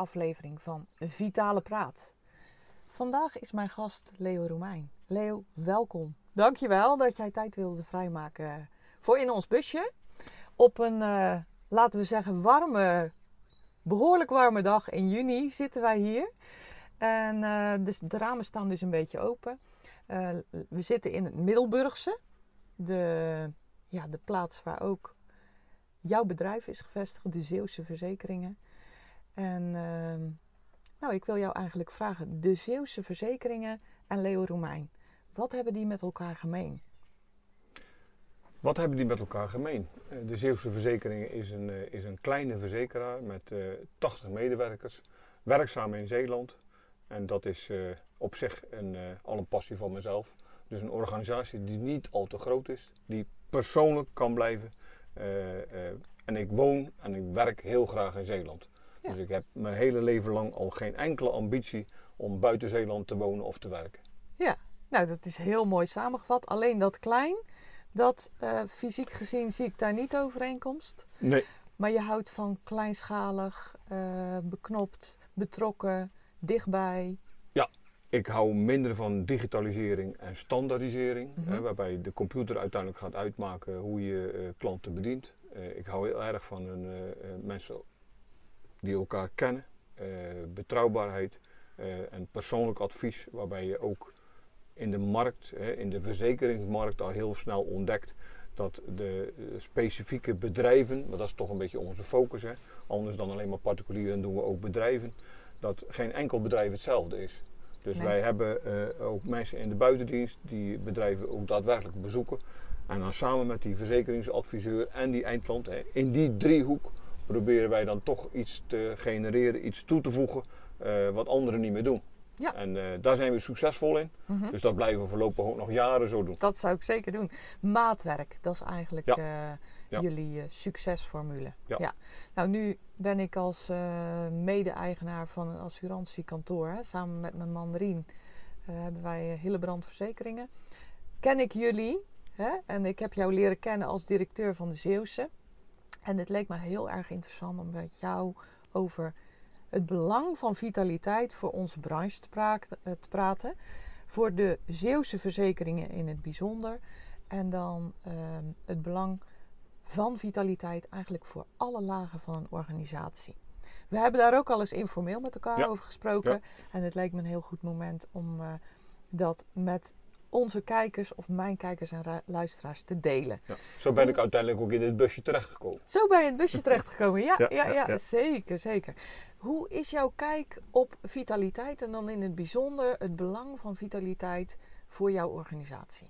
Podcastaflevering van Vitale Praat. Vandaag is mijn gast Leo Romein. Leo, welkom. Dankjewel dat jij tijd wilde vrijmaken voor in ons busje. Op een, uh, laten we zeggen, warme, behoorlijk warme dag in juni zitten wij hier. En uh, dus de ramen staan dus een beetje open. Uh, we zitten in het Middelburgse. De, ja, de plaats waar ook jouw bedrijf is gevestigd, de Zeeuwse Verzekeringen. En uh, nou, ik wil jou eigenlijk vragen, de Zeeuwse Verzekeringen en Leo Romein, wat hebben die met elkaar gemeen? Wat hebben die met elkaar gemeen? Eh, de Zeeuwse Verzekeringen is een, uh, is een kleine verzekeraar met uh, 80 medewerkers, werkzaam in Zeeland. En dat is op zich een, al een passie van mezelf. Dus een organisatie die niet al te groot is, die persoonlijk kan blijven en ik woon en ik werk heel graag in Zeeland. Dus ik heb mijn hele leven lang al geen enkele ambitie om buiten Zeeland te wonen of te werken. Ja, nou dat is heel mooi samengevat. Alleen dat klein, dat uh, fysiek gezien zie ik daar niet overeenkomst. Nee. Maar je houdt van kleinschalig, beknopt, betrokken, dichtbij. Ja, ik hou minder van digitalisering en standaardisering, Mhm. hè, waarbij de computer uiteindelijk gaat uitmaken hoe je eh, klanten bedient. Eh, ik hou heel erg van een, eh, eh, mensen die elkaar kennen, eh, betrouwbaarheid eh, en persoonlijk advies, waarbij je ook in de markt, in de verzekeringsmarkt, al heel snel ontdekt dat de eh, specifieke bedrijven, maar dat is toch een beetje onze focus, hè, anders dan alleen maar particulieren doen we ook bedrijven, dat geen enkel bedrijf hetzelfde is. Dus Nee. wij hebben ook mensen in de buitendienst die bedrijven ook daadwerkelijk bezoeken. En dan samen met die verzekeringsadviseur en die eindklant, in die driehoek proberen wij dan toch iets te genereren, iets toe te voegen eh, wat anderen niet meer doen. Ja. En eh, daar zijn we succesvol in. Mhm. Dus dat blijven we voorlopig ook nog jaren zo doen. Dat zou ik zeker doen. Maatwerk, dat is eigenlijk Ja. eh, Ja. jullie succesformule. Ja. Nou, nu ben ik als mede-eigenaar van een assurantiekantoor. Hè, samen met mijn man Rien hebben wij Hillebrand Verzekeringen. Ken ik jullie hè, en ik heb jou leren kennen als directeur van de Zeeuwse. En het leek me heel erg interessant om met jou over het belang van vitaliteit voor onze branche te, praat- eh, te praten. Voor de Zeeuwse verzekeringen in het bijzonder. En dan ehm, het belang van vitaliteit eigenlijk voor alle lagen van een organisatie. We hebben daar ook al eens informeel met elkaar Ja. over gesproken. Ja. En het leek me een heel goed moment om eh, dat met onze kijkers of mijn kijkers en ra- luisteraars te delen. Ja. Zo ben ik uiteindelijk ook in dit busje terechtgekomen. Zo ben je in het busje terechtgekomen. Ja, ja, ja, ja. zeker, zeker. Hoe is jouw kijk op vitaliteit en dan in het bijzonder het belang van vitaliteit voor jouw organisatie?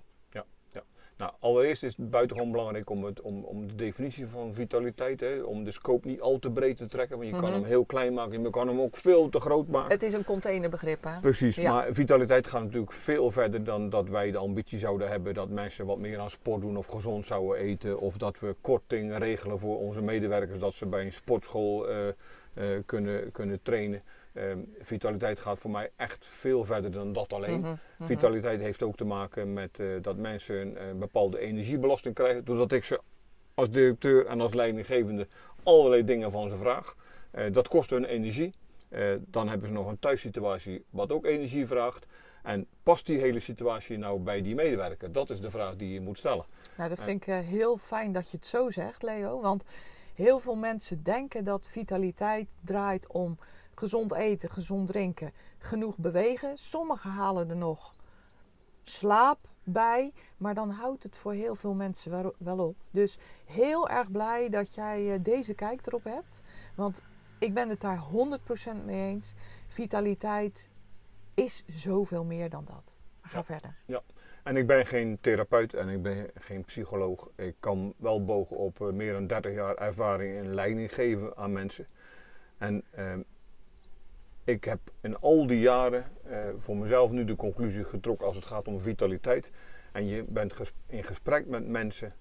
Nou, allereerst is het buitengewoon belangrijk om, het, om, om de definitie van vitaliteit, hè, om de scope niet al te breed te trekken, want je Mhm. kan hem heel klein maken, je kan hem ook veel te groot maken. Het is een containerbegrip, hè? Precies, Ja. maar vitaliteit gaat natuurlijk veel verder dan dat wij de ambitie zouden hebben dat mensen wat meer aan sport doen of gezond zouden eten. Of dat we korting regelen voor onze medewerkers dat ze bij een sportschool eh, eh, kunnen, kunnen trainen. Ehm, vitaliteit gaat voor mij echt veel verder dan dat alleen. Mhm, mhm. Vitaliteit heeft ook te maken met eh, dat mensen een, een bepaalde energiebelasting krijgen. Doordat ik ze als directeur en als leidinggevende allerlei dingen van ze vraag. Eh, dat kost hun energie. Eh, dan hebben ze nog een thuissituatie wat ook energie vraagt. En past die hele situatie nou bij die medewerker? Dat is de vraag die je moet stellen. Nou, dat vind ik eh, heel fijn dat je het zo zegt, Leo. Want heel veel mensen denken dat vitaliteit draait om gezond eten, gezond drinken, genoeg bewegen. Sommigen halen er nog slaap bij, maar dan houdt het voor heel veel mensen wel- op. Dus heel erg blij dat jij eh, deze kijk erop hebt. Want ik ben het daar 100% mee eens. Vitaliteit is zoveel meer dan dat. Maar ga Ja. verder. En ik ben geen therapeut en ik ben geen psycholoog. Ik kan wel bogen op eh, meer dan 30 jaar ervaring in leiding geven aan mensen. En ehm, ik heb in al die jaren eh, voor mezelf nu de conclusie getrokken als het gaat om vitaliteit. En je bent in gesprek met mensen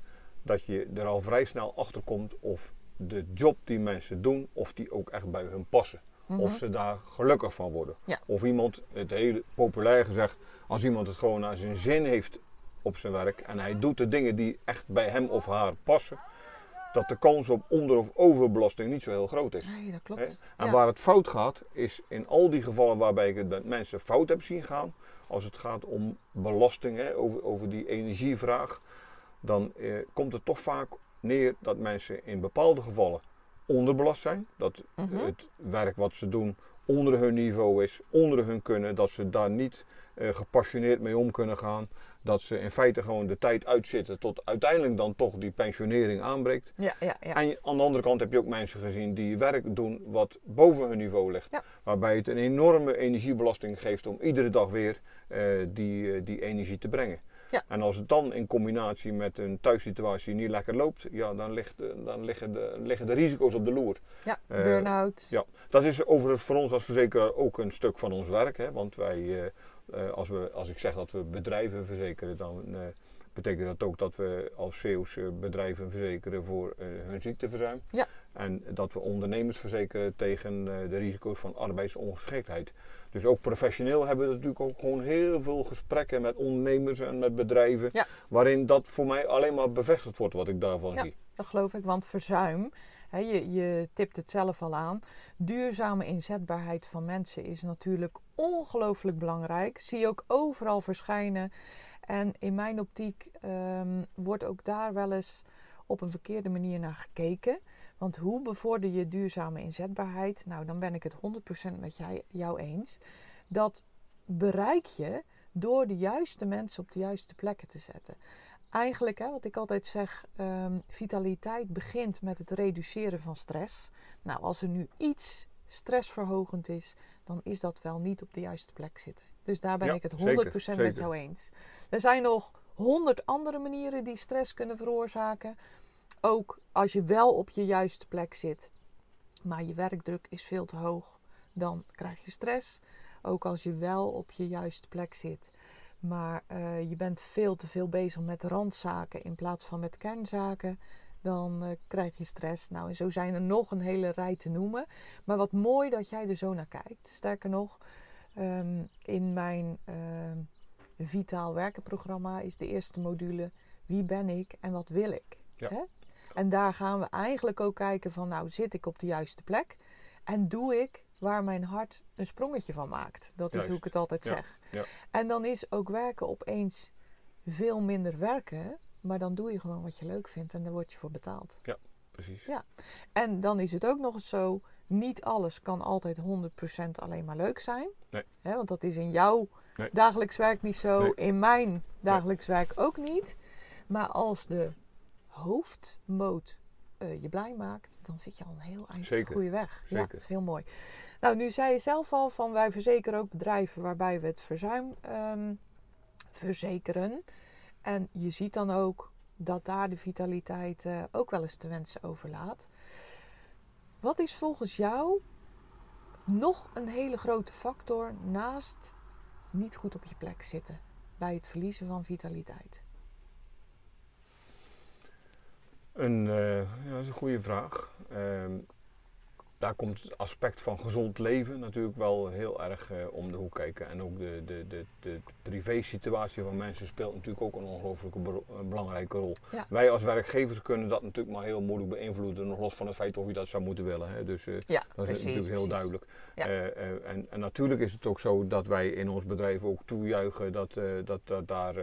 dat je er al vrij snel achter komt of de job die mensen doen, of die ook echt bij hun passen. Of ze daar gelukkig van worden. Of iemand, het hele populair gezegd, als iemand het gewoon naar zijn zin heeft op zijn werk en hij doet de dingen die echt bij hem of haar passen, dat de kans op onder- of overbelasting niet zo heel groot is. Nee, dat klopt. En waar het fout gaat, is in al die gevallen waarbij ik het met mensen fout heb zien gaan, als het gaat om belasting, hè, over, over die energievraag, dan eh, komt het toch vaak neer dat mensen in bepaalde gevallen onderbelast zijn. Dat mhm. het werk wat ze doen onder hun niveau is, onder hun kunnen, dat ze daar niet uh, gepassioneerd mee om kunnen gaan. Dat ze in feite gewoon de tijd uitzitten tot uiteindelijk dan toch die pensionering aanbreekt. Ja, ja, ja. En aan de andere kant heb je ook mensen gezien die werk doen wat boven hun niveau ligt. Waarbij het een enorme energiebelasting geeft om iedere dag weer uh, die, uh, die energie te brengen. Ja. En als het dan in combinatie met een thuissituatie niet lekker loopt, ja, dan, ligt, dan liggen, de, liggen de risico's op de loer. Ja, uh, burn-out. Ja, dat is overigens voor ons als verzekeraar ook een stuk van ons werk. Hè, want wij, uh, uh, als, we, als ik zeg dat we bedrijven verzekeren, dan betekent dat ook dat we als CEO's bedrijven verzekeren voor hun ziekteverzuim. Ja. En dat we ondernemers verzekeren tegen de risico's van arbeidsongeschiktheid. Dus ook professioneel hebben we natuurlijk ook gewoon heel veel gesprekken met ondernemers en met bedrijven. Waarin dat voor mij alleen maar bevestigd wordt wat ik daarvan ja, zie. Dat geloof ik, want verzuim, je, je tipt het zelf al aan. Duurzame inzetbaarheid van mensen is natuurlijk ongelooflijk belangrijk. Zie je ook overal verschijnen. En in mijn optiek um, wordt ook daar wel eens op een verkeerde manier naar gekeken. Want hoe bevorder je duurzame inzetbaarheid? Nou, dan ben ik het 100% met jij, jou eens. Dat bereik je door de juiste mensen op de juiste plekken te zetten. Eigenlijk, hè, wat ik altijd zeg, um, vitaliteit begint met het reduceren van stress. Nou, als er nu iets stressverhogend is, dan is dat wel niet op de juiste plek zitten. Dus daar ben ik het 100% met jou eens. Er zijn nog honderd andere manieren die stress kunnen veroorzaken ook als je wel op je juiste plek zit, maar je werkdruk is veel te hoog, dan krijg je stress. Ook als je wel op je juiste plek zit, maar uh, je bent veel te veel bezig met randzaken in plaats van met kernzaken, dan uh, krijg je stress. Nou, en zo zijn er nog een hele rij te noemen. Maar wat mooi dat jij er zo naar kijkt. Sterker nog, um, in mijn uh, Vitaal Werken programma is de eerste module Wie ben ik en wat wil ik? Ja. Hè? En daar gaan we eigenlijk ook kijken van, nou zit ik op de juiste plek? En doe ik waar mijn hart een sprongetje van maakt? Dat is hoe ik het altijd zeg. Ja. En dan is ook werken opeens veel minder werken, maar dan doe je gewoon wat je leuk vindt en daar word je voor betaald. Ja, precies. Ja. En dan is het ook nog eens zo, niet alles kan altijd 100% alleen maar leuk zijn. Nee. want dat is in jouw dagelijks werk niet zo, in mijn dagelijks werk ook niet. Maar als de hoofdmoot uh, je blij maakt, dan zit je al een heel eind op de goede weg. Zeker. Ja, dat is heel mooi. Nou, nu zei je zelf al van wij verzekeren ook bedrijven waarbij we het verzuim um, verzekeren. En je ziet dan ook dat daar de vitaliteit uh, ook wel eens te wensen overlaat. Wat is volgens jou nog een hele grote factor naast niet goed op je plek zitten bij het verliezen van vitaliteit? Een, uh, ja, dat is een goede vraag. Ehm, daar komt het aspect van gezond leven natuurlijk wel heel erg uh, om de hoek kijken. En ook de, de, de, de privé-situatie van mensen speelt natuurlijk ook een ongelooflijke belangrijke rol. Wij als werkgevers kunnen dat natuurlijk maar heel moeilijk beïnvloeden, nog los van het feit of je dat zou moeten willen. Hè. Dus uh, ja, dat is natuurlijk heel duidelijk. Ja. en, en, natuurlijk is het ook zo dat wij in ons bedrijf ook toejuichen dat, dat, dat daar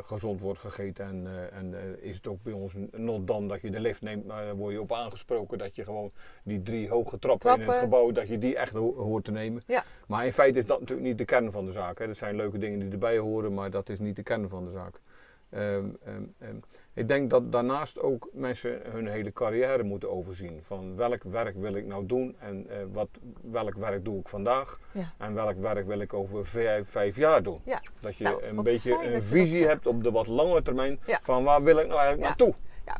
gezond wordt gegeten. En, uh, en uh, is het ook bij ons nog dan dat je de lift neemt, maar dan word je op aangesproken dat je gewoon die drie hoge trappen, in het gebouw, dat je die echt ho hoort te nemen. Ja. Maar in feite is dat natuurlijk niet de kern van de zaak. Hè. Dat zijn leuke dingen die erbij horen, maar dat is niet de kern van de zaak. Um, um, um, ik denk dat daarnaast ook mensen hun hele carrière moeten overzien. Van welk werk wil ik nou doen en uh, wat, welk werk doe ik vandaag ja. en welk werk wil ik over vijf, vijf jaar doen. Ja. Dat je nou, een beetje een visie hebt op de wat langere termijn ja. van waar wil ik nou eigenlijk naartoe. Ja.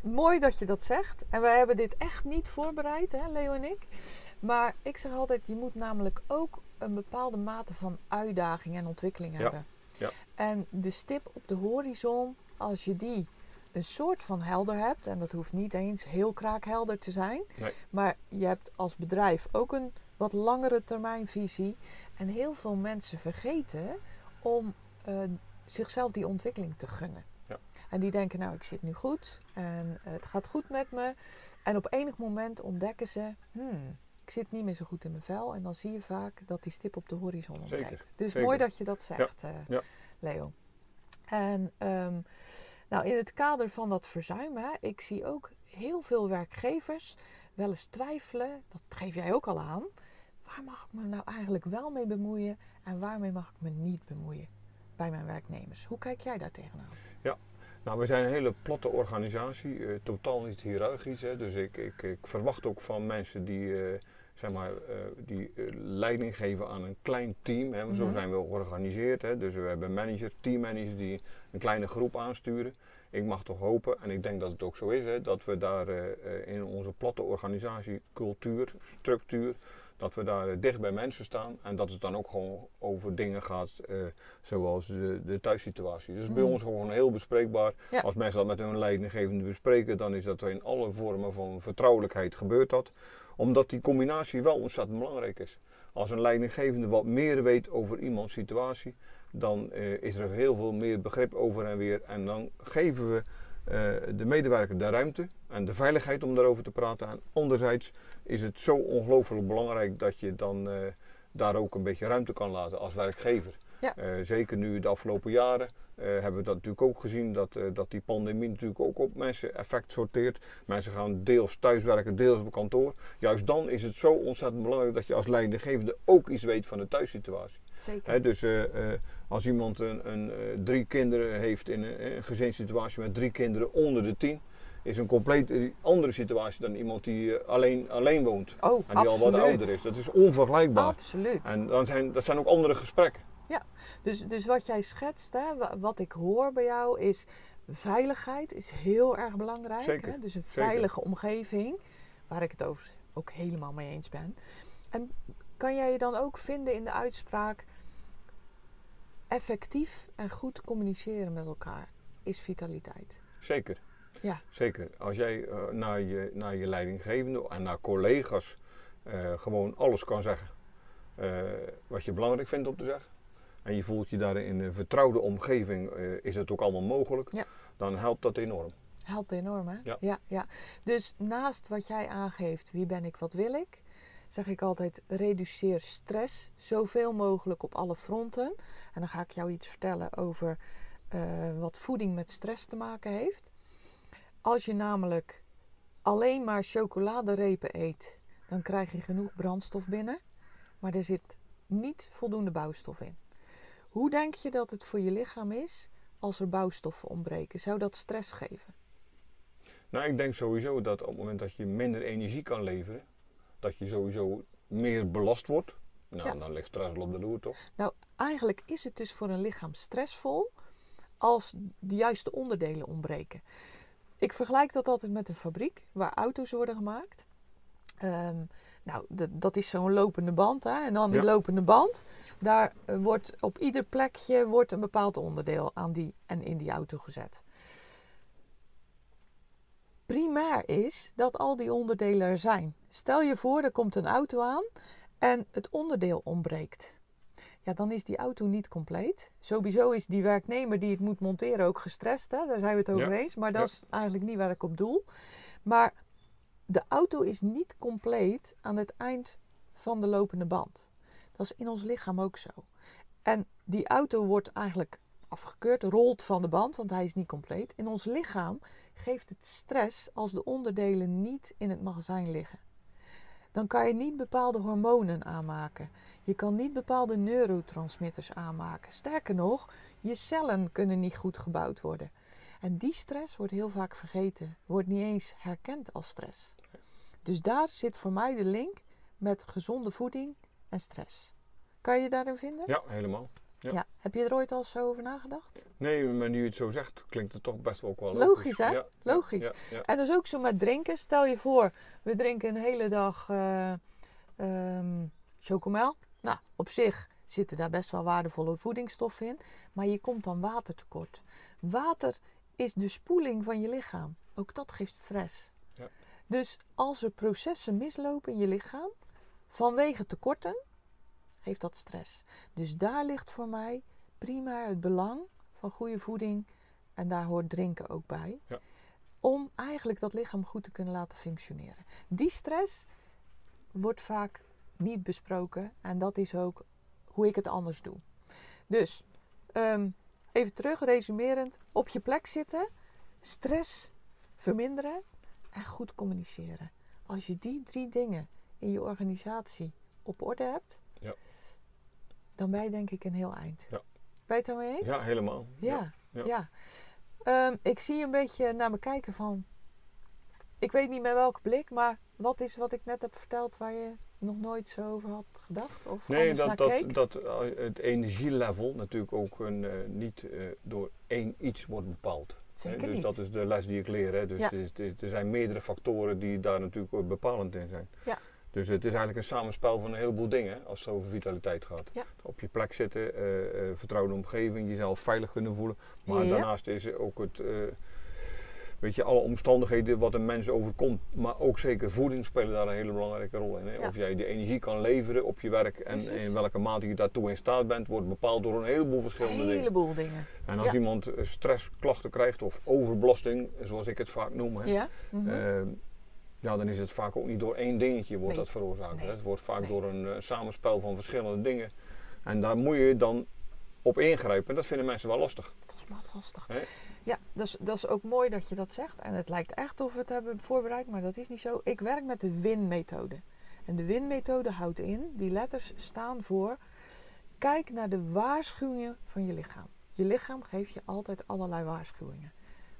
Mooi dat je dat zegt. En wij hebben dit echt niet voorbereid, hè, Leo en ik. Maar ik zeg altijd, je moet namelijk ook een bepaalde mate van uitdaging en ontwikkeling Ja. hebben. Ja. En de stip op de horizon, als je die een soort van helder hebt, en dat hoeft niet eens heel kraakhelder te zijn, Nee. maar je hebt als bedrijf ook een wat langere termijnvisie. En heel veel mensen vergeten om eh, zichzelf die ontwikkeling te gunnen. Ja. En die denken, nou, ik zit nu goed en eh, het gaat goed met me. En op enig moment ontdekken ze, hmm, ik zit niet meer zo goed in mijn vel. En dan zie je vaak dat die stip op de horizon Zeker, ontbreekt. Dus zeker. mooi dat je dat zegt, eh, ja. Leo. En ehm, nou, in het kader van dat verzuim, hè, ik zie ook heel veel werkgevers wel eens twijfelen, dat geef jij ook al aan. Waar mag ik me nou eigenlijk wel mee bemoeien en waarmee mag ik me niet bemoeien bij mijn werknemers? Hoe kijk jij daar tegenaan? Nou, we zijn een hele platte organisatie, eh, totaal niet hiërarchisch. Hè. Dus ik, ik, ik verwacht ook van mensen die, eh, zeg maar, eh, die eh, leiding geven aan een klein team. Hè. Zo Mhm. zijn we georganiseerd. Hè. Dus we hebben managers, teammanagers die een kleine groep aansturen. Ik mag toch hopen, en ik denk dat het ook zo is, hè, dat we daar eh, in onze platte organisatie, cultuur, structuur, dat we daar dicht bij mensen staan. En dat het dan ook gewoon over dingen gaat zoals de, de thuissituatie. Dus bij Mhm. ons gewoon heel bespreekbaar. Ja. Als mensen dat met hun leidinggevende bespreken, dan is dat in alle vormen van vertrouwelijkheid gebeurt dat. Omdat die combinatie wel ontzettend belangrijk is. Als een leidinggevende wat meer weet over iemands situatie, dan eh, is er heel veel meer begrip over en weer. En dan geven we eh, de medewerker de ruimte en de veiligheid om daarover te praten. En anderzijds is het zo ongelooflijk belangrijk dat je dan eh, daar ook een beetje ruimte kan laten als werkgever. Ja. Eh, zeker nu de afgelopen jaren eh, hebben we dat natuurlijk ook gezien, dat, eh, dat die pandemie natuurlijk ook op mensen effect sorteert. Mensen gaan deels thuiswerken, deels op kantoor. Juist dan is het zo ontzettend belangrijk dat je als leidinggevende ook iets weet van de thuissituatie. Zeker. Hè, dus als iemand een, een, drie kinderen heeft in een, een gezinssituatie met drie kinderen onder de tien, is een compleet andere situatie dan iemand die alleen, alleen woont. oh, En die al wat absoluut. ouder is. Dat is onvergelijkbaar. Absoluut. En dan zijn, dat zijn ook andere gesprekken. Dus, dus wat jij schetst, hè, wa- wat ik hoor bij jou, is veiligheid is heel erg belangrijk. Zeker, Hè? Dus een zeker. veilige omgeving, waar ik het over ook helemaal mee eens ben. En kan jij je dan ook vinden in de uitspraak effectief en goed communiceren met elkaar is vitaliteit? Zeker. Ja. Zeker. Als jij eh, naar, je, naar je leidinggevende en naar collega's eh, gewoon alles kan zeggen eh, wat je belangrijk vindt om te zeggen. En je voelt je daar in een vertrouwde omgeving, eh, is het ook allemaal mogelijk. Ja. Dan helpt dat enorm. Helpt enorm, hè? Ja. Ja, ja. Dus naast wat jij aangeeft, wie ben ik, wat wil ik, zeg ik altijd: reduceer stress zoveel mogelijk op alle fronten. En dan ga ik jou iets vertellen over eh, wat voeding met stress te maken heeft. Als je namelijk alleen maar chocoladerepen eet, dan krijg je genoeg brandstof binnen, maar er zit niet voldoende bouwstof in. Hoe denk je dat het voor je lichaam is als er bouwstoffen ontbreken? Zou dat stress geven? Nou, ik denk sowieso dat op het moment dat je minder energie kan leveren, dat je sowieso meer belast wordt. Nou, Ja. dan ligt stress wel op de loer toch? Nou, eigenlijk is het dus voor een lichaam stressvol als de juiste onderdelen ontbreken. Ik vergelijk dat altijd met een fabriek waar auto's worden gemaakt. Ehm, nou, dat is zo'n lopende band. Hè? En dan die Ja. lopende band, daar eh, wordt op ieder plekje wordt een bepaald onderdeel aan die en in die auto gezet. Primair is dat al die onderdelen er zijn. Stel je voor, er komt een auto aan en het onderdeel ontbreekt ja, dan is die auto niet compleet. Sowieso is die werknemer die het moet monteren ook gestrest. Hè? Daar zijn we het over Ja, eens. Maar dat ja. is eigenlijk niet waar ik op doel. Maar de auto is niet compleet aan het eind van de lopende band. Dat is in ons lichaam ook zo. En die auto wordt eigenlijk afgekeurd, rolt van de band, want hij is niet compleet. In ons lichaam geeft het stress als de onderdelen niet in het magazijn liggen. Dan kan je niet bepaalde hormonen aanmaken. Je kan niet bepaalde neurotransmitters aanmaken. Sterker nog, je cellen kunnen niet goed gebouwd worden. En die stress wordt heel vaak vergeten, wordt niet eens herkend als stress. Dus daar zit voor mij de link met gezonde voeding en stress. Kan je je daarin vinden? Ja, helemaal. Ja. Heb je er ooit al zo over nagedacht? Nee, maar nu je het zo zegt, klinkt het toch best wel ook wel Logisch, hè? Ja, ja, Logisch. Ja, ja. En dat is ook zo met drinken. Stel je voor, we drinken een hele dag ehm chocomel. Nou, op zich zitten daar best wel waardevolle voedingsstoffen in. Maar je komt dan watertekort. Water is de spoeling van je lichaam. Ook dat geeft stress. Ja. Dus als er processen mislopen in je lichaam vanwege tekorten, geeft dat stress. Dus daar ligt voor mij prima het belang van goede voeding. En daar hoort drinken ook bij. Ja. Om eigenlijk dat lichaam goed te kunnen laten functioneren. Die stress wordt vaak niet besproken. En dat is ook hoe ik het anders doe. Dus ehm, even terug, resumerend. Op je plek zitten, stress verminderen en goed communiceren. Als je die drie dingen in je organisatie op orde hebt, Ja. dan ben je denk ik een heel eind. Ja. Ben je het daarmee eens? Ja, helemaal. Ja, ja. ja. Ehm, ik zie een beetje naar me kijken van... Ik weet niet met welke blik, maar wat is wat ik net heb verteld waar je nog nooit zo over had gedacht? Of Nee, anders naar dat, keek? dat, dat eh, het energielevel natuurlijk ook een, eh, niet eh, door één iets wordt bepaald. hè. Zeker dus niet. dat is de les die ik leer. Hè. Dus Ja. het is- het is- er zijn meerdere factoren die daar natuurlijk bepalend in zijn. Ja. Dus het is eigenlijk een samenspel van een heleboel dingen als het over vitaliteit gaat. Ja. Op je plek zitten, vertrouwde omgeving, jezelf veilig kunnen voelen. Maar daarnaast is er ook het, weet je, alle omstandigheden wat een mens overkomt. Maar ook zeker voeding spelen daar een hele belangrijke rol in. Hè? Ja. Of jij die energie kan leveren op je werk en Precies. in welke mate je daartoe in staat bent, wordt bepaald door een heleboel Een verschillende dingen. heleboel dingen. En als Ja. iemand eh, stressklachten krijgt of overbelasting, zoals ik het vaak noem, hè, Ja? Mhm. eh, ja, dan is het vaak ook niet door één dingetje wordt Nee. dat veroorzaakt. Nee. Hè. Het wordt vaak Nee. door een eh, samenspel van verschillende dingen. En daar moet je dan op ingrijpen. En dat vinden mensen wel lastig. Dat is maar lastig. Hè? Ja, dat is, dat is ook mooi dat je dat zegt. En het lijkt echt of we het hebben voorbereid, maar dat is niet zo. Ik werk met de WIN-methode. En de WIN-methode houdt in, die letters staan voor... Kijk naar de waarschuwingen van je lichaam. Je lichaam geeft je altijd allerlei waarschuwingen.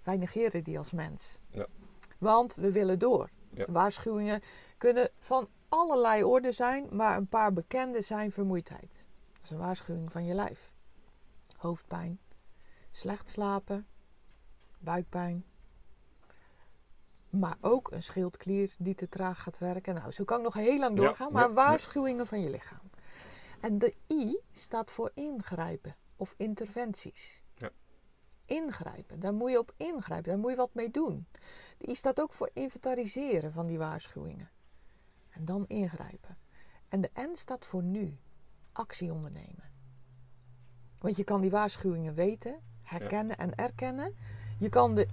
Wij negeren die als mens. Ja. Want we willen door. Ja. Waarschuwingen kunnen van allerlei orde zijn, maar een paar bekende zijn vermoeidheid. Dat is een waarschuwing van je lijf. Hoofdpijn, slecht slapen, buikpijn. Maar ook een schildklier die te traag gaat werken. Nou, zo kan ik nog heel lang doorgaan, ja, maar ja. waarschuwingen van je lichaam. En de I staat voor ingrijpen of interventies. Ja. Ingrijpen, daar moet je op ingrijpen, daar moet je wat mee doen. De I staat ook voor inventariseren van die waarschuwingen. En dan ingrijpen. En de N staat voor nu, actie ondernemen. Want je kan die waarschuwingen weten, herkennen en erkennen. Je kan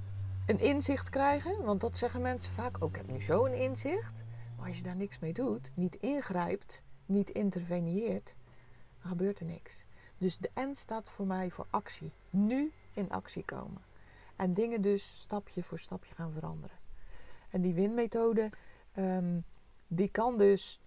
een inzicht krijgen, want dat zeggen mensen vaak. Oh, ik heb nu zo een inzicht. Maar als je daar niks mee doet, niet ingrijpt, niet interveneert, dan gebeurt er niks. Dus de N staat voor mij voor actie. Nu in actie komen. En dingen dus stapje voor stapje gaan veranderen. En die winmethode, ehm, die kan dus...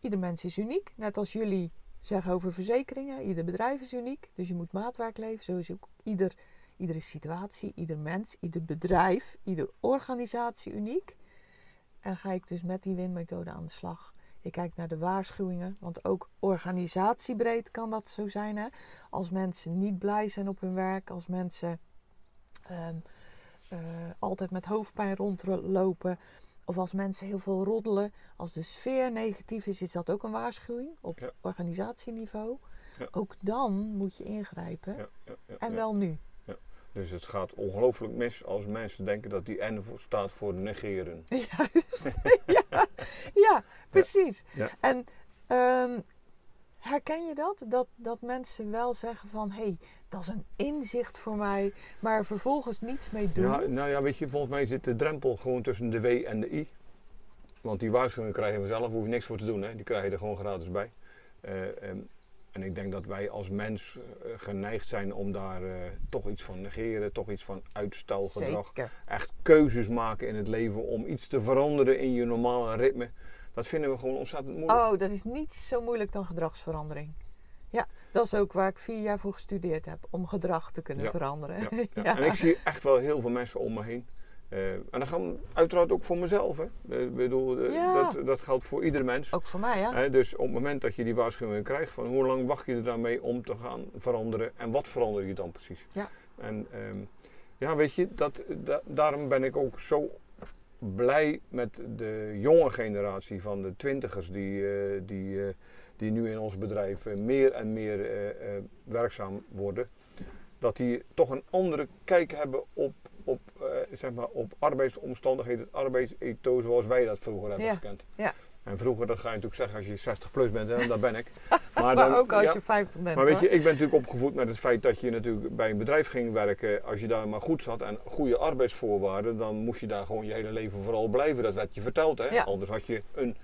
Ieder mens is uniek. Net als jullie zeggen over verzekeringen. Ieder bedrijf is uniek. Dus je moet maatwerk leven. Zo ook ieder, iedere situatie, ieder mens, ieder bedrijf, ieder organisatie uniek. En ga ik dus met die winmethode aan de slag. Ik kijk naar de waarschuwingen, want ook organisatiebreed kan dat zo zijn. Hè? Als mensen niet blij zijn op hun werk, als mensen ehm, eh, altijd met hoofdpijn rondlopen, of als mensen heel veel roddelen, als de sfeer negatief is, is dat ook een waarschuwing op Ja. organisatieniveau. Ja. Ook dan moet je ingrijpen. Ja, ja, ja, En wel nu. Dus het gaat ongelooflijk mis als mensen denken dat die N staat voor negeren. Juist. ja, ja, precies. Ja. En ehm, herken je dat? dat? Dat mensen wel zeggen van... hé, hey, dat is een inzicht voor mij... maar vervolgens niets mee doen. Ja, nou ja, weet je, volgens mij zit de drempel gewoon tussen de W en de I. Want die waarschuwingen krijgen we zelf, hoef je niks voor te doen. Hè. Die krijg je er gewoon gratis bij. Eh, en, en ik denk dat wij als mens eh, geneigd zijn om daar eh, toch iets van negeren, toch iets van uitstelgedrag. Zeker. Echt keuzes maken in het leven om iets te veranderen in je normale ritme. Dat vinden we gewoon ontzettend moeilijk. Oh, dat is niet zo moeilijk dan gedragsverandering. Ja, dat is ook waar ik vier jaar voor gestudeerd heb. Om gedrag te kunnen Ja, veranderen. Ja. En ik zie echt wel heel veel mensen om me heen. Eh, en dat gaat uiteraard ook voor mezelf. Hè. Ik bedoel, eh, Ja. dat, dat geldt voor iedere mens. Ook voor mij, ja. Hè, dus op het moment dat je die waarschuwing krijgt, van hoe lang wacht je er dan mee om te gaan veranderen en wat verander je dan precies? Ja. En ehm, ja, weet je, dat, da- daarom ben ik ook zo blij met de jonge generatie van de twintigers die, eh, die, die nu in ons bedrijf meer en meer werkzaam worden. Dat die toch een andere kijk hebben op, op, eh, zeg maar, op arbeidsomstandigheden, het arbeidsethos zoals wij dat vroeger hebben Ja, gekend. ja. En vroeger, dat ga je natuurlijk zeggen als je 60 plus bent, en dat ben ik. Maar, dan- ook als ja, je 50 bent. maar weet hoor. je, ik ben natuurlijk opgevoed met het feit dat je natuurlijk bij een bedrijf ging werken. Als je daar maar goed zat en goede arbeidsvoorwaarden, dan moest je daar gewoon je hele leven vooral blijven. Dat werd je verteld, hè? Anders had je een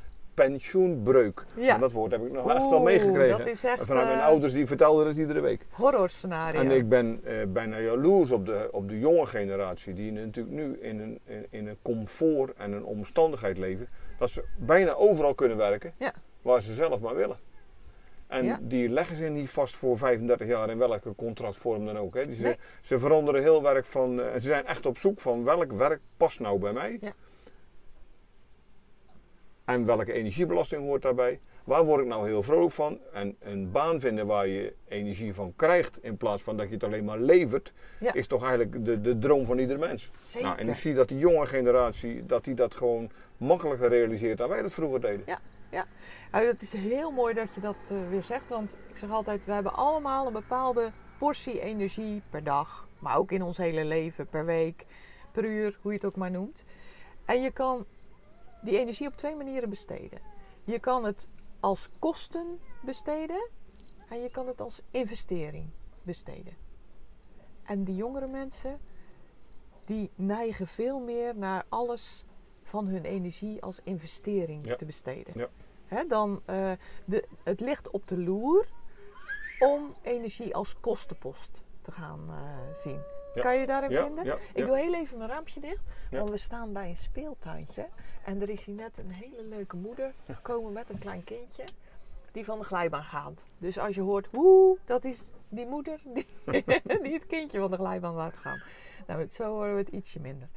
pensioenbreuk. Ja. En dat woord heb ik nog echt wel meegekregen. echt, Vanuit mijn eh, ouders die vertelden het iedere week. Horror scenario. En ik ben eh, bijna jaloers op de, op de jonge generatie, die natuurlijk nu in een, in, in een comfort en een omstandigheid leven, dat ze bijna overal kunnen werken Ja. waar ze zelf maar willen. En Ja. die leggen zich niet vast voor 35 jaar in welke contractvorm dan ook. Hè. Die ze, Nee. ze veranderen heel werk van, eh, ze zijn echt op zoek van welk werk past nou bij mij. Ja. En welke energiebelasting hoort daarbij? Waar word ik nou heel vrolijk van? En een baan vinden waar je energie van krijgt, in plaats van dat je het alleen maar levert, Ja. is toch eigenlijk de, de droom van ieder mens. Zeker. Nou, en ik zie dat die jonge generatie, dat die dat gewoon makkelijker realiseert dan wij dat vroeger deden. Ja, ja. Nou, het is heel mooi dat je dat eh, weer zegt. Want ik zeg altijd, we hebben allemaal een bepaalde portie energie per dag. Maar ook in ons hele leven, per week, per uur, hoe je het ook maar noemt. En je kan die energie op twee manieren besteden. Je kan het als kosten besteden en je kan het als investering besteden. En die jongere mensen, die neigen veel meer naar alles van hun energie als investering Ja. te besteden. Ja. Dan, eh, de, het ligt op de loer om energie als kostenpost te gaan eh, zien. Ja. Kan je daarin Ja, vinden? ja, Ik doe heel even mijn raampje dicht. Want we staan bij een speeltuintje. En er is hier net een hele leuke moeder gekomen met een klein kindje. Die van de glijbaan gaat. Dus als je hoort, woe, dat is die moeder die, die het kindje van de glijbaan laat gaan. Nou, zo horen we het ietsje minder.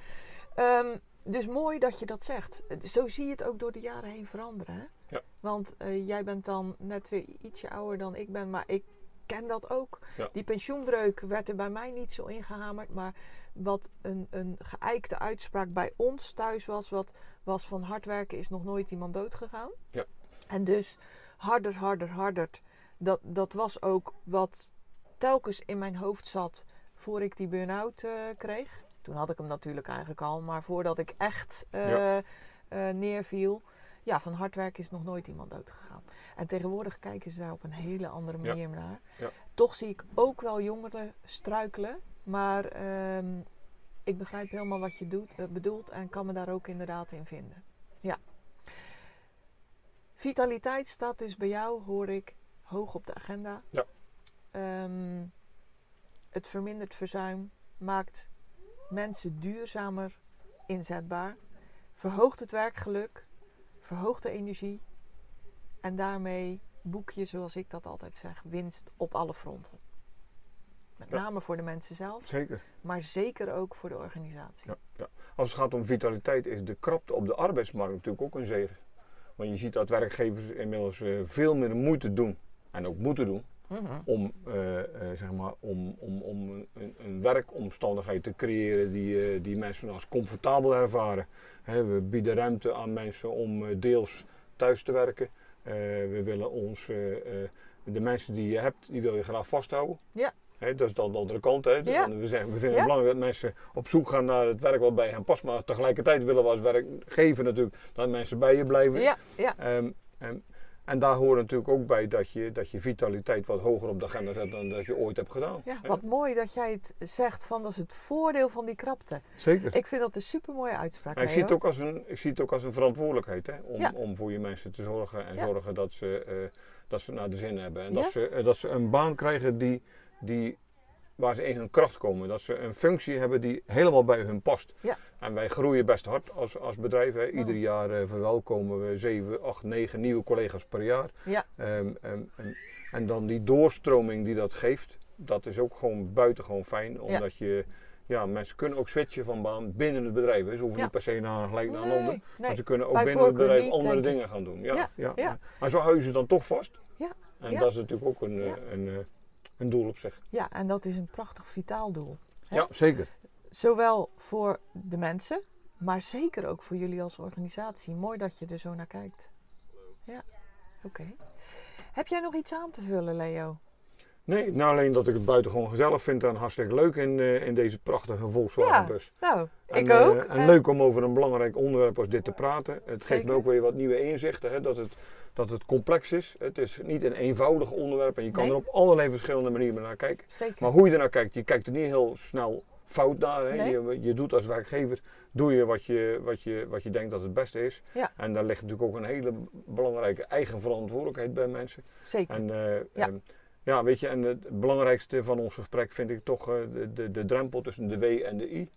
Ehm, dus mooi dat je dat zegt. Zo zie je het ook door de jaren heen veranderen. Hè? Ja. Want eh, jij bent dan net weer ietsje ouder dan ik ben, maar ik ken dat ook. Ja. Die pensioenbreuk werd er bij mij niet zo ingehamerd, maar wat een, een geëikte uitspraak bij ons thuis was, wat, was van hard werken is nog nooit iemand dood gegaan. Ja. En dus harder, harder, harder. Dat, dat was ook wat telkens in mijn hoofd zat voor ik die burn-out eh, kreeg. Toen had ik hem natuurlijk eigenlijk al, maar voordat ik echt eh, Ja. eh, neerviel. Ja, van hard werken is nog nooit iemand dood gegaan. En tegenwoordig kijken ze daar op een hele andere Ja. manier naar. Ja. Toch zie ik ook wel jongeren struikelen. Maar ehm, ik begrijp helemaal wat je doet, eh, bedoelt en kan me daar ook inderdaad in vinden. Ja. Vitaliteit staat dus bij jou, hoor ik, hoog op de agenda. Ja. Ehm, het vermindert verzuim, maakt mensen duurzamer inzetbaar, verhoogt het werkgeluk, verhoogt de energie en daarmee boek je, zoals ik dat altijd zeg, winst op alle fronten. Met Ja. name voor de mensen zelf, Zeker. maar zeker ook voor de organisatie. Ja, ja. Als het gaat om vitaliteit is de krapte op de arbeidsmarkt natuurlijk ook een zegen. Want je ziet dat werkgevers inmiddels eh, veel meer moeite doen en ook moeten doen Mhm. om, eh, eh, zeg maar, om, om, om een, een- werkomstandigheid te creëren die, eh, die mensen als comfortabel ervaren. We bieden ruimte aan mensen om deels thuis te werken. We willen ons, de mensen die je hebt, die wil je graag vasthouden. Ja. Hè, dat is dan de andere kant. Hè. Ja. We, zeggen, we vinden Ja. het belangrijk dat mensen op zoek gaan naar het werk wat bij hen past. Maar tegelijkertijd willen we als werkgever natuurlijk dat mensen bij je blijven. Ja, ja, Ehm, ehm, en daar hoort natuurlijk ook bij dat je, dat je vitaliteit wat hoger op de agenda zet dan dat je ooit hebt gedaan. ja. Wat mooi dat jij het zegt van dat is het voordeel van die krapte. Zeker. Ik vind dat een supermooie uitspraak. Ik, zie het ook als een, ik zie het ook als een verantwoordelijkheid hè? Om, Ja. om voor je mensen te zorgen en zorgen dat ze, eh, dat ze naar de zin hebben. En dat, ze, eh, dat ze een baan krijgen die, die, waar ze in hun kracht komen. Dat ze een functie hebben die helemaal bij hun past. Ja. En wij groeien best hard als, als bedrijf. Hè? Ieder Oh. jaar eh, verwelkomen we 7, 8, 9 nieuwe collega's per jaar. Ja. Ehm, ehm, en, en dan die doorstroming die dat geeft, dat is ook gewoon buitengewoon fijn. Omdat je, ja, mensen kunnen ook switchen van baan binnen het bedrijf. Ze hoeven Ja. niet per se naar, gelijk naar Nee, Londen. nee. Maar ze kunnen ook Bij binnen het bedrijf niet, andere dingen gaan doen. Ja, Ja. Maar zo hou je ze dan toch vast. Ja, En dat is natuurlijk ook een, eh, Ja. een, eh, een doel op zich. Ja, en dat is een prachtig vitaal doel. Hè? Ja, zeker. Zowel voor de mensen, Maar zeker ook voor jullie als organisatie. Mooi dat je er zo naar kijkt. Ja, oké. Heb jij nog iets aan te vullen, Leo? Nee, nou alleen dat ik het buitengewoon gezellig vind en hartstikke leuk in, uh, in deze prachtige Volkswagen bus. Ja, nou, en, ik ook. Uh, en leuk om over een belangrijk onderwerp als dit te praten. Het geeft me ook weer wat nieuwe inzichten, hè, dat, het, dat het complex is. Het is niet een eenvoudig onderwerp en je kan Nee. er op allerlei verschillende manieren naar kijken. Zeker. Maar hoe je ernaar kijkt, je kijkt er niet heel snel fout naar. Hè. Nee. Je, je doet als werkgever, doe je wat je, wat, je wat je denkt dat het beste is. Ja. En daar ligt natuurlijk ook een hele belangrijke eigen verantwoordelijkheid bij mensen. Zeker. En eh, Ja. ehm, ja, weet je, en het belangrijkste van ons gesprek vind ik toch eh, de, de, de drempel tussen de W en de I.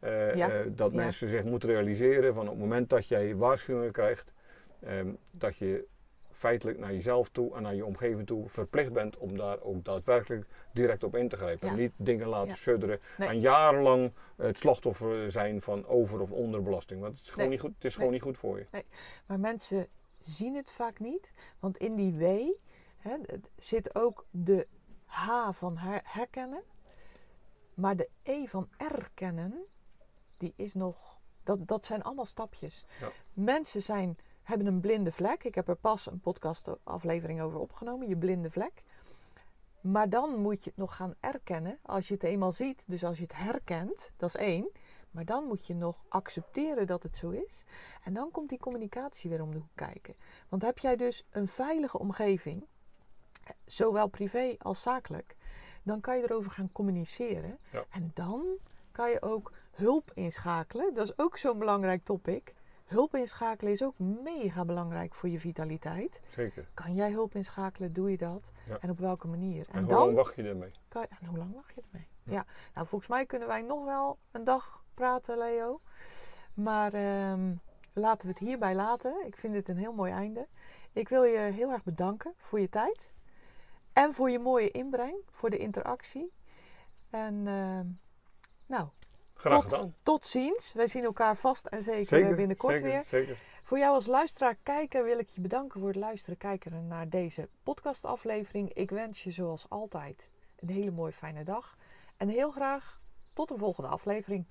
Eh, Ja, dat mensen zich moeten realiseren van op het moment dat jij waarschuwingen krijgt, ehm, dat je feitelijk naar jezelf toe en naar je omgeving toe verplicht bent om daar ook daadwerkelijk direct op in te grijpen. Ja. En niet dingen laten Ja. sudderen Nee. en jarenlang het slachtoffer zijn van over- of onderbelasting. Want het is gewoon, Nee. niet, goed, het is Nee. gewoon niet goed voor je. Maar mensen zien het vaak niet. Want in die W hè, zit ook de H van her- herkennen. Maar de E van erkennen, die is nog. Dat, dat zijn allemaal stapjes. Ja. Mensen zijn, hebben een blinde vlek. Ik heb er pas een podcastaflevering over opgenomen, je blinde vlek. Maar dan moet je het nog gaan erkennen als je het eenmaal ziet. Dus als je het herkent, dat is één. Maar dan moet je nog accepteren dat het zo is. En dan komt die communicatie weer om de hoek kijken. Want heb jij dus een veilige omgeving, zowel privé als zakelijk, dan kan je erover gaan communiceren. Ja. En dan kan je ook hulp inschakelen. Dat is ook zo'n belangrijk topic. Hulp inschakelen is ook mega belangrijk voor je vitaliteit. Zeker. Kan jij hulp inschakelen? Doe je dat? Ja. En op welke manier? En, En, hoe dan lang wacht je ermee? kan je, en hoe lang wacht je ermee? Ja. Ja. nou volgens mij kunnen wij nog wel een dag praten, Leo. Maar ehm, laten we het hierbij laten. Ik vind dit een heel mooi einde. Ik wil je heel erg bedanken voor je tijd. En voor je mooie inbreng, voor de interactie. En ehm, nou, Graag tot, gedaan. tot ziens. Wij zien elkaar vast en zeker, Zeker, binnenkort zeker, weer. Zeker. Voor jou als luisteraar, kijker wil ik je bedanken voor het luisteren, kijken naar deze podcastaflevering. Ik wens je zoals altijd een hele mooie fijne dag. En heel graag tot de volgende aflevering.